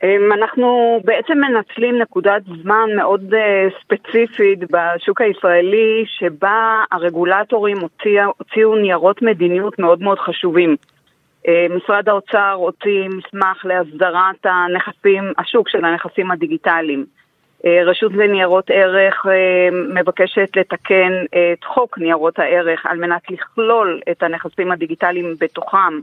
אמ, אנחנו בעצם מנצלים נקודת זמן מאוד אה, ספציפית בשוק הישראלי שבה הרגולטורים הוציאו, הוציאו ניירות מדיניות מאוד מאוד חשובים. אה, משרד האוצר הוציא מסמך להסדרת הנכסים, השוק של הנכסים הדיגיטליים. אה, רשות לניירות ערך אה, מבקשת לתקן את חוק ניירות הערך על מנת לכלול את הנכסים הדיגיטליים בתוכם.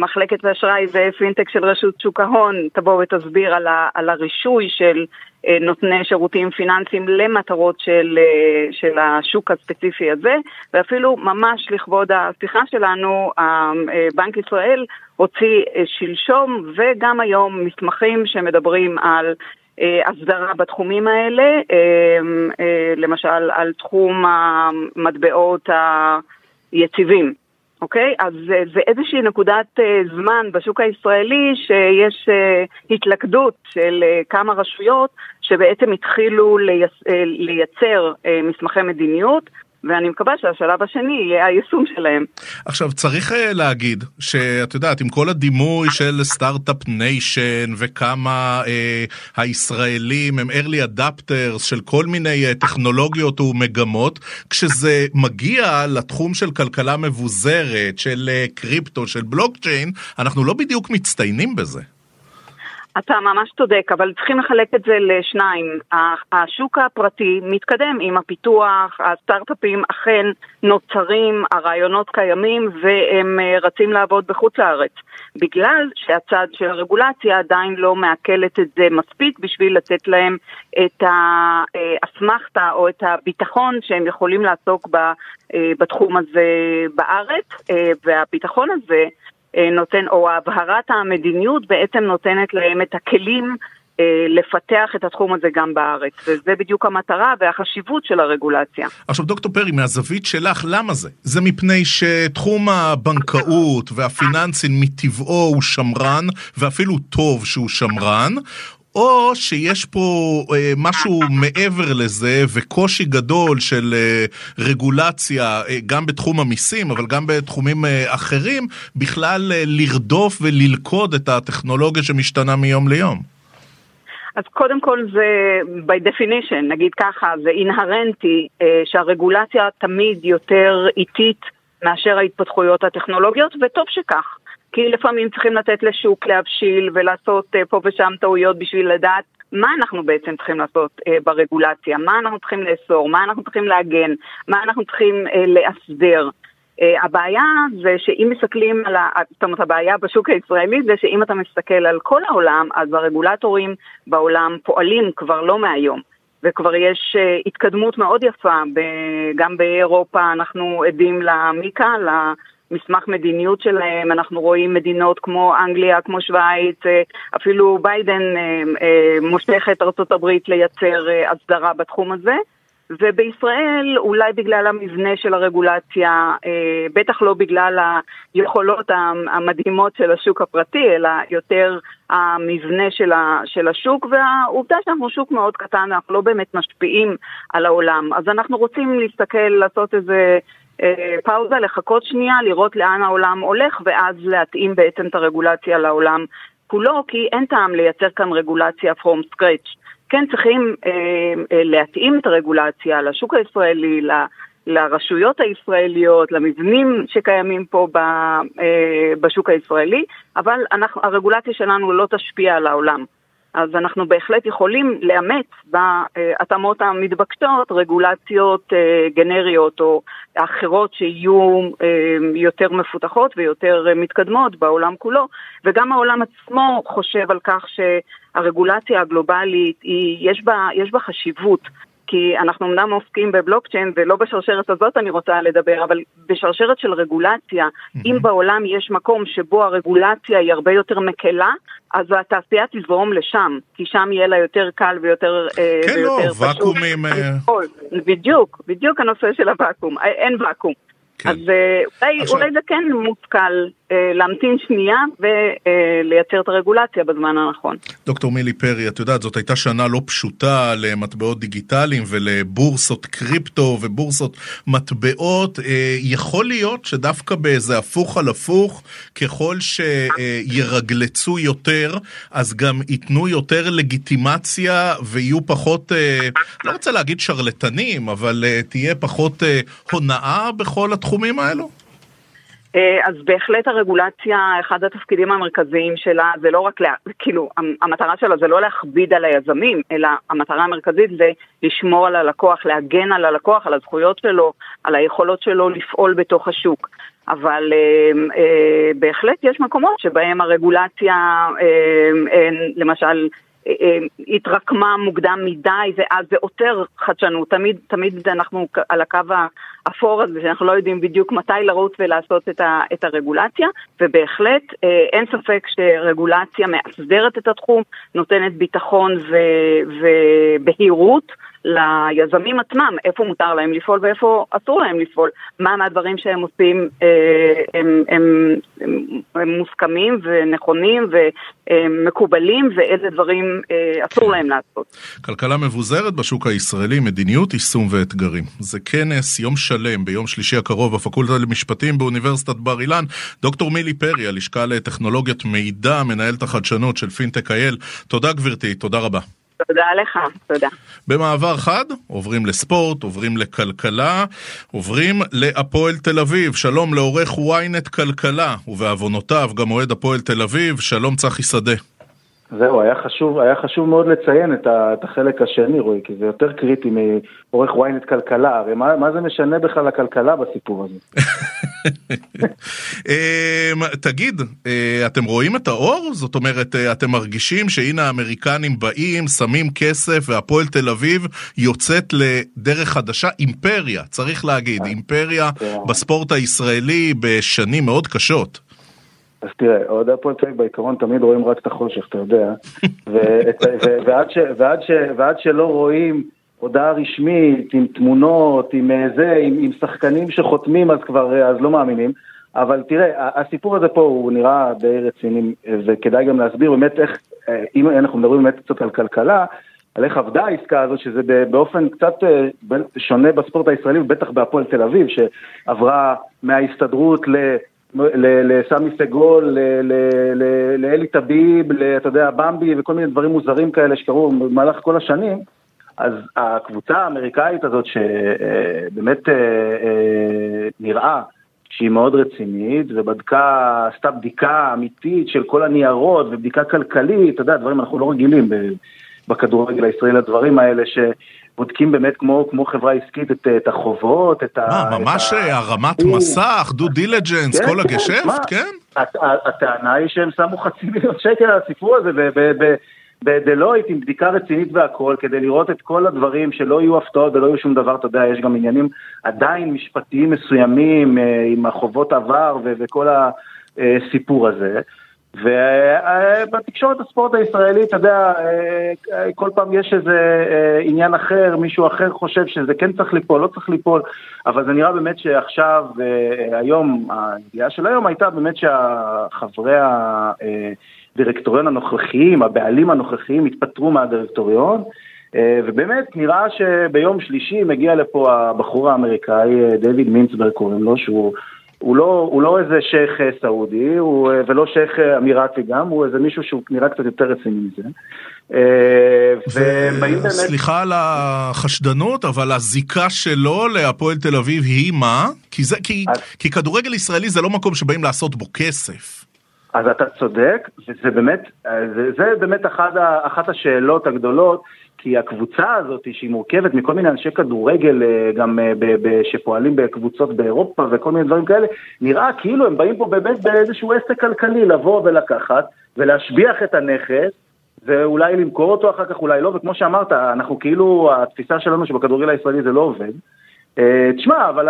מחלקת האשראי ופינטק של רשות שוק ההון תבוא ותסביר על, ה, על הרישוי של אה, נותני שירותים פיננסיים למטרות של, אה, של השוק הספציפי הזה, ואפילו ממש לכבוד השיחה שלנו, אה, בנק ישראל הוציא שלשום וגם היום מסמכים שמדברים על הסדרה בתחומים האלה, למשל על תחום המטבעות היציבים. אוקיי? אז אה, זה איזושהי נקודת אה, זמן בשוק הישראלי שיש אה, התלכדות של כמה רשויות שבעצם התחילו לייצר מסמכי מדיניות ואני מקווה שהשלב השני יהיה היישום שלהם. עכשיו, צריך אה, להגיד שאת יודעת, עם כל הדימוי של start-up nation וכמה אה, הישראלים הם early adapters של כל מיני אה, טכנולוגיות ומגמות, כשזה מגיע לתחום של כלכלה מבוזרת, של אה, קריפטו, של בלוקצ'יין, אנחנו לא בדיוק מצטיינים בזה. אתה ממש צודק, אבל צריכים לחלק את זה לשניים. השוק הפרטי מתקדם עם הפיתוח, הסטארט-אפים אכן נוצרים, הרעיונות קיימים והם אה, רצים לעבוד בחוץ לארץ. בגלל שהצד של הרגולציה עדיין לא מעכלת את זה מספיק בשביל לתת להם את האסמכתה או את הביטחון שהם יכולים לעסוק אה, בתחום הזה בארץ, אה, והביטחון הזה אה, נותן, או הבהרת המדיניות בעצם נותנת להם את הכלים אה, לפתח את התחום הזה גם בארץ, וזה בדיוק המטרה והחשיבות של הרגולציה. עכשיו דוקטור פרי, מהזווית שלך, למה זה? זה מפני שתחום הבנקאות והפיננסים מטבעו הוא שמרן, ואפילו טוב שהוא שמרן, או שיש פה אה, משהו מעבר לזה וקושי גדול של אה, רגולציה, אה, גם בתחום המיסים, אבל גם בתחומים אה, אחרים, בכלל אה, לרדוף וללכוד את הטכנולוגיה שמשתנה מיום ליום. אז קודם כל זה by definition, נגיד ככה, זה אינהרנטי אה, שהרגולציה תמיד יותר איטית מאשר ההתפתחויות הטכנולוגיות, וטוב שכך. כי לפעמים צריכים לתת לשוק להבשיל ולעשות אה, פה ושם טעויות בשביל לדעת מה אנחנו בעצם צריכים לעשות אה, ברגולציה, מה אנחנו צריכים לאסור, מה אנחנו צריכים להגן, מה אנחנו צריכים אה, לאסדר. Uh, הבעיה זה שאם מסתכלים על, ה... זאת אומרת הבעיה בשוק הישראלי זה שאם אתה מסתכל על כל העולם, אז הרגולטורים בעולם פועלים כבר לא מהיום. וכבר יש uh, התקדמות מאוד יפה. גם באירופה אנחנו עדים למיקה, למסמך מדיניות שלהם, אנחנו רואים מדינות כמו אנגליה, כמו שווייץ, uh, אפילו ביידן uh, מושך את ארה"ב לייצר הסדרה בתחום הזה. ובישראל, אולי בגלל המבנה של הרגולציה, אה, בטח לא בגלל היכולות המדהימות של השוק הפרטי, אלא יותר המבנה של, השוק, והעובדה שאנחנו שוק מאוד קטן, אנחנו לא באמת משפיעים על העולם. אז אנחנו רוצים להסתכל, לעשות איזה... אה, פאוזה, לחכות שנייה, לראות לאן העולם הולך, ואז להתאים בעצם את הרגולציה לעולם כולו, כי אין טעם לייצר כאן רגולציה from scratch. כן צריכים אה, אה, להתאים את הרגולציה לשוק הישראלי, ל, לרשויות הישראליות, למבנים שקיימים פה ב, אה, בשוק הישראלי, אבל אנחנו, הרגולציה שלנו לא תשפיע על העולם. אז אנחנו בהחלט יכולים לאמץ בהתאמות המתבקשות רגולציות אה, גנריות או אחרות שיהיו אה, יותר מפותחות ויותר מתקדמות בעולם כולו, וגם העולם עצמו חושב על כך שהרגולציה הגלובלית, היא, יש, בה, יש בה חשיבות. כי אנחנו אמנם עוסקים בבלוקצ'יין ולא בשרשרת הזאת אני רוצה לדבר, אבל בשרשרת של רגולציה, mm-hmm. אם בעולם יש מקום שבו הרגולציה היא הרבה יותר מקלה, אז התעשייה תזרום לשם, כי שם יהיה לה יותר קל ויותר, אה, כן, ויותר לא, פשוט. כן, לא, ואקומים... בדיוק, בדיוק הנושא של הוואקום, אין ואקום. כן. אז אה, אולי, עכשיו... אולי זה כן מושכל אה, להמתין שנייה ולייצר את הרגולציה בזמן הנכון. דוקטור מילי פרי, את יודעת, זאת הייתה שנה לא פשוטה למטבעות דיגיטליים ולבורסות קריפטו ובורסות מטבעות. אה, יכול להיות שדווקא באיזה הפוך על הפוך, ככל שירגלצו יותר, אז גם ייתנו יותר לגיטימציה ויהיו פחות, לא רוצה להגיד שרלטנים, אבל תהיה פחות הונאה בכל התחומים האלו? אה, אז בהחלט הרגולציה, אחד התפקידים המרכזיים שלה זה לא רק, לה, כאילו, המטרה שלה זה לא להכביד על היזמים, אלא המטרה המרכזית זה לשמור על הלקוח, להגן על הלקוח, על הזכויות שלו, על היכולות שלו לפעול בתוך השוק. אבל אה, אה, בהחלט יש מקומות שבהם הרגולציה, אה, אה, למשל, אה, התרקמה מוקדם מדי ואז זה עותר חדשנות. תמיד, תמיד אנחנו על הקו האפור הזה שאנחנו לא יודעים בדיוק מתי לרוץ ולעשות את, ה, את הרגולציה ובהחלט אה, אין ספק שרגולציה מאסדרת את התחום, נותנת ביטחון ו, ובהירות. ליזמים עצמם, איפה מותר להם לפעול ואיפה אסור להם לפעול, מה מהדברים שהם עושים אה, הם, הם, הם, הם מוסכמים ונכונים ומקובלים ואיזה דברים אה, אסור להם לעשות. כלכלה מבוזרת בשוק הישראלי, מדיניות, יישום ואתגרים. זה כנס יום שלם ביום שלישי הקרוב בפקולטה למשפטים באוניברסיטת בר אילן. דוקטור מילי פרי, הלשכה לטכנולוגיות מידע, מנהלת החדשנות של פינטק אייל. תודה גברתי, תודה רבה. תודה לך, תודה. במעבר חד, עוברים לספורט, עוברים לכלכלה, עוברים להפועל תל אביב. שלום לעורך ynet כלכלה, ובעוונותיו גם אוהד הפועל תל אביב, שלום צחי שדה. זהו, היה חשוב, היה חשוב מאוד לציין את, ה, את החלק השני, רועי, כי זה יותר קריטי מעורך ynet כלכלה, הרי מה, מה זה משנה בכלל לכלכלה בסיפור הזה? אמ, תגיד, אה, אתם רואים את האור? זאת אומרת, אה, אתם מרגישים שהנה האמריקנים באים, שמים כסף, והפועל תל אביב יוצאת לדרך חדשה, אימפריה, צריך להגיד. אימפריה. בספורט הישראלי בשנים מאוד קשות. אז תראה, אוהדי הפועל תל אביב בעיקרון תמיד רואים רק את החושך, אתה יודע. ועד, ש, ועד, ש, ועד שלא רואים הודעה רשמית עם תמונות, עם אה, זה, עם, עם שחקנים שחותמים, אז כבר, אה, אז לא מאמינים. אבל תראה, הסיפור הזה פה הוא נראה די רציני, וכדאי גם להסביר באמת איך, אה, אם אנחנו מדברים באמת קצת על כלכלה, על איך עבדה העסקה הזאת, שזה באופן קצת שונה בספורט הישראלי, ובטח בהפועל תל אביב, שעברה מההסתדרות ל... לסמי סגול, לאלי טביב, אתה יודע, במבי וכל מיני דברים מוזרים כאלה שקרו במהלך כל השנים, אז הקבוצה האמריקאית הזאת שבאמת אה, אה, נראה שהיא מאוד רצינית ובדקה, עשתה בדיקה אמיתית של כל הניירות ובדיקה כלכלית, אתה יודע, דברים אנחנו לא רגילים בכדורגל הישראלי לדברים האלה, שבודקים באמת כמו, כמו חברה עסקית את, את החובות, את ה... מה, ממש ה... הרמת מסך, דו דילג'נס, כן, כל כן, הגשפט, כן? הטענה היא שהם שמו חצי מיליון שקל על הסיפור הזה, בדלויט עם בדיקה רצינית והכל, כדי לראות את כל הדברים, שלא יהיו הפתעות ולא יהיו שום דבר, אתה יודע, יש גם עניינים עדיין משפטיים מסוימים אה, עם החובות עבר וכל הסיפור הזה. ובתקשורת הספורט הישראלית, אתה יודע, אה, כל פעם יש איזה אה, עניין אחר, מישהו אחר חושב שזה כן צריך ליפול, לא צריך ליפול, אבל זה נראה באמת שעכשיו, היום, הידיעה של היום הייתה באמת שהחברי. הדירקטוריון הנוכחיים, הבעלים הנוכחיים התפטרו מהדירקטוריון, אה, ובאמת נראה שביום שלישי מגיע לפה הבחור האמריקאי, אה, דויד מינצברג קוראים לו, שהוא הוא לא, הוא לא איזה שייח' אה, סעודי, הוא, ולא שייח' אמירתי גם, הוא איזה מישהו שהוא נראה קצת יותר רציני מזה. ובאים סליחה על החשדנות, אבל הזיקה שלו להפועל תל אביב היא מה? כי, זה, כי, אז... כי כדורגל ישראלי זה לא מקום שבאים לעשות בו כסף. אז אתה צודק, וזה באמת, זה, זה באמת אחת, אחת השאלות הגדולות, כי הקבוצה הזאת שהיא מורכבת מכל מיני אנשי כדורגל אה, גם אה, שפועלים בקבוצות באירופה וכל מיני דברים כאלה, נראה כאילו הם באים פה באמת באיזשהו עסק כלכלי לבוא ולקחת ולהשביח את הנכס ואולי למכור אותו אחר כך, אולי לא, וכמו שאמרת, אנחנו כאילו, התפיסה שלנו שבכדורגל הישראלי זה לא עובד. אה, תשמע, אבל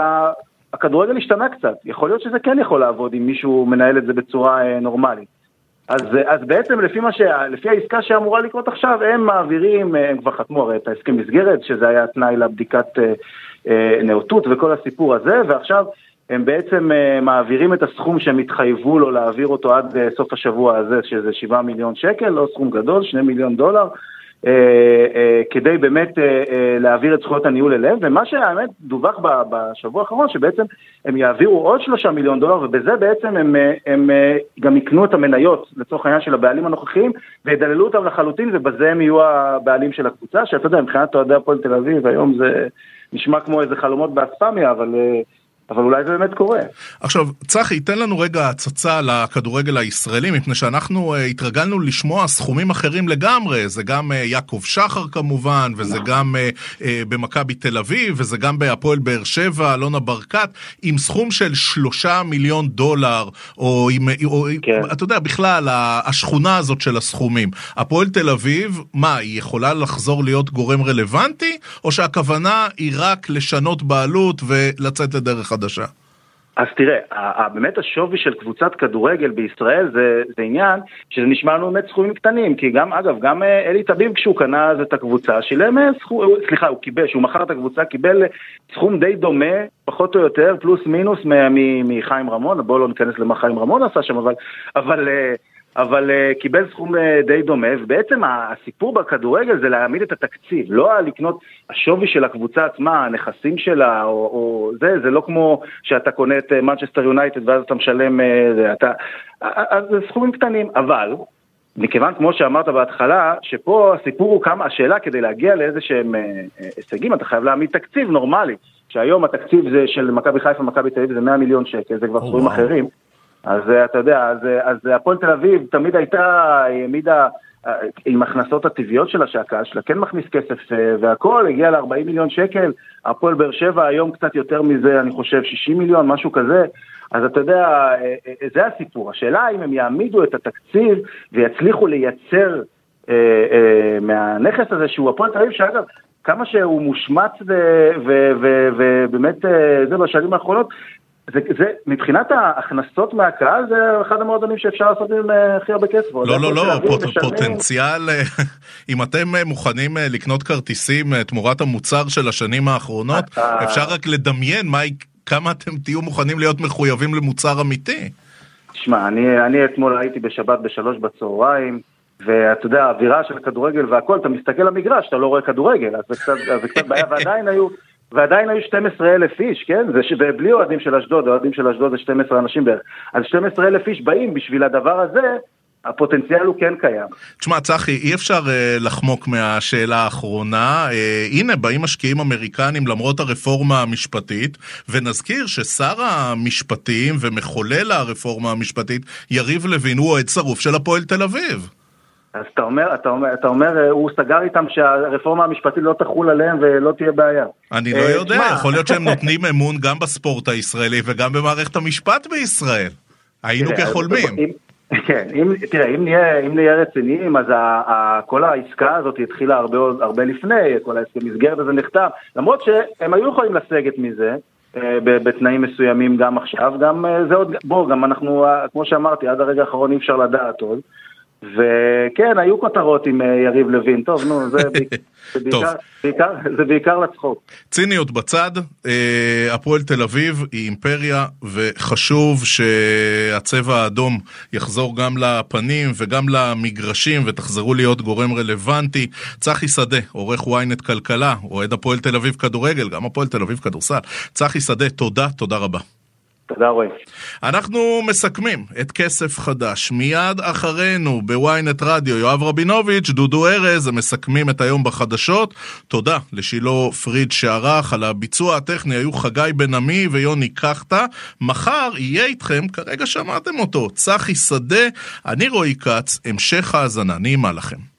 הכדורגל השתנה קצת, יכול להיות שזה כן יכול לעבוד אם מישהו מנהל את זה בצורה נורמלית. אז, אז בעצם לפי, ש... לפי העסקה שאמורה לקרות עכשיו, הם מעבירים, אה, הם כבר חתמו הרי את ההסכם מסגרת, שזה היה תנאי לבדיקת אה, אה, נאותות וכל הסיפור הזה, ועכשיו הם בעצם מעבירים את הסכום שהם התחייבו לו להעביר אותו עד סוף השבוע הזה, שזה 7 מיליון שקל, לא סכום גדול, 2 מיליון דולר. אה, אה, כדי באמת אה, להעביר את זכויות הניהול אליהם, ומה שהאמת דווח בשבוע האחרון, שבעצם הם יעבירו עוד שלושה מיליון דולר, ובזה בעצם הם, הם גם יקנו את המניות, לצורך העניין של הבעלים הנוכחיים, וידללו אותם לחלוטין, ובזה הם יהיו הבעלים של הקבוצה, שאתה יודע, מבחינת אוהדי הפועל תל אביב, היום זה נשמע כמו איזה חלומות באספמיה, אבל... אבל אולי זה באמת קורה. עכשיו, צחי, תן לנו רגע הצצה לכדורגל הישראלי, מפני שאנחנו uh, התרגלנו לשמוע סכומים אחרים לגמרי, זה גם uh, יעקב שחר כמובן, וזה נכון. גם uh, uh, במכבי תל אביב, וזה גם בהפועל באר שבע, אלונה ברקת, עם סכום של שלושה מיליון דולר, או עם, או, כן. אתה יודע, בכלל, השכונה הזאת של הסכומים. הפועל תל אביב, מה, היא יכולה לחזור להיות גורם רלוונטי, או שהכוונה היא רק לשנות בעלות ולצאת לדרך חדשה? אז תראה, באמת השווי של קבוצת כדורגל בישראל זה, זה עניין שזה נשמע לנו באמת סכומים קטנים, כי גם, אגב, גם אה, אלי טביב כשהוא קנה אז את הקבוצה, שילם אה, סכום, סליחה, הוא קיבל, כשהוא מכר את הקבוצה, קיבל סכום די דומה, פחות או יותר, פלוס מינוס מחיים רמון, בואו לא ניכנס למה חיים רמון עשה שם, אבל, אבל אה, אבל uh, קיבל סכום uh, די דומה, ובעצם הסיפור בכדורגל זה להעמיד את התקציב, לא לקנות השווי של הקבוצה עצמה, הנכסים שלה, או, או זה, זה לא כמו שאתה קונה את מנצ'סטר uh, יונייטד ואז אתה משלם, uh, זה, אתה, אז זה סכומים קטנים, אבל מכיוון, כמו שאמרת בהתחלה, שפה הסיפור הוא כמה, השאלה כדי להגיע לאיזה שהם הישגים, אתה חייב להעמיד תקציב נורמלי, שהיום התקציב זה של מכבי חיפה, מכבי תל אביב זה 100 מיליון שקל, זה כבר סכומים אחרים. אז אה, אתה יודע, אז, אה, אז הפועל תל אביב תמיד הייתה, היא העמידה אה, עם הכנסות הטבעיות שלה, שהקהל שלה כן מכניס כסף והכל, הגיע ל-40 מיליון שקל, הפועל באר שבע היום קצת יותר מזה, אני חושב 60 מיליון, משהו כזה, אז אתה יודע, זה הסיפור. השאלה האם הם יעמידו את התקציב ויצליחו לייצר אה, אה, מהנכס הזה שהוא הפועל תל אביב, שאגב, כמה שהוא מושמץ ובאמת זה בשנים האחרונות, זה, זה, מבחינת ההכנסות מהקהל, זה אחד המועדונים שאפשר לעשות עם אה, הכי הרבה כסף. לא, לא, לא, פוט, פוטנציאל, אה, אם אתם אה, מוכנים לקנות כרטיסים תמורת המוצר של השנים האחרונות, אתה... אפשר רק לדמיין מה, כמה אתם תהיו מוכנים להיות מחויבים למוצר אמיתי. תשמע, אני, אני אתמול הייתי בשבת בשלוש בצהריים, ואתה יודע, האווירה של כדורגל והכל, אתה מסתכל למגרש, אתה לא רואה כדורגל, אז זה קצת, זה קצת בעיה, ועדיין היו... ועדיין היו 12 אלף איש, כן? זה בלי אוהדים של אשדוד, אוהדים של אשדוד זה 12 אנשים בערך. אז 12 אלף איש באים בשביל הדבר הזה, הפוטנציאל הוא כן קיים. תשמע, צחי, אי אפשר uh, לחמוק מהשאלה האחרונה. Uh, הנה, באים משקיעים אמריקנים למרות הרפורמה המשפטית, ונזכיר ששר המשפטים ומחולל הרפורמה המשפטית, יריב לוין, הוא אוהד שרוף של הפועל תל אביב. אז אתה אומר, אתה אומר, אתה אומר, אה, הוא סגר איתם שהרפורמה המשפטית לא תחול עליהם ולא תהיה בעיה. אני לא יודע, יכול להיות שהם נותנים אמון גם בספורט הישראלי וגם במערכת המשפט בישראל. היינו כחולמים. כן, אם, תראה, אם נהיה, אם נהיה רציניים, אז ה, ה, כל העסקה הזאת התחילה הרבה, הרבה לפני, כל ההסכם מסגרת הזה נחתם, למרות שהם היו יכולים לסגת מזה, אה, בתנאים מסוימים גם עכשיו, גם אה, זה עוד, בוא, גם אנחנו, אה, כמו שאמרתי, עד הרגע האחרון אי אפשר לדעת עוד. וכן, היו כותרות עם יריב לוין, טוב, נו, זה, זה, בעיקר, בעיקר, זה בעיקר לצחוק. ציניות בצד, הפועל תל אביב היא אימפריה, וחשוב שהצבע האדום יחזור גם לפנים וגם למגרשים, ותחזרו להיות גורם רלוונטי. צחי שדה, עורך ynet כלכלה, אוהד הפועל תל אביב כדורגל, גם הפועל תל אביב כדורסל. צחי שדה, תודה, תודה רבה. תודה רועי. אנחנו מסכמים את כסף חדש. מיד אחרינו בוויינט רדיו, יואב רבינוביץ', דודו ארז, הם מסכמים את היום בחדשות. תודה לשילה פריד שערך, על הביצוע הטכני היו חגי בן עמי ויוני קחטה. מחר יהיה איתכם, כרגע שמעתם אותו, צחי שדה, אני רועי כץ, המשך האזנה, נעימה לכם.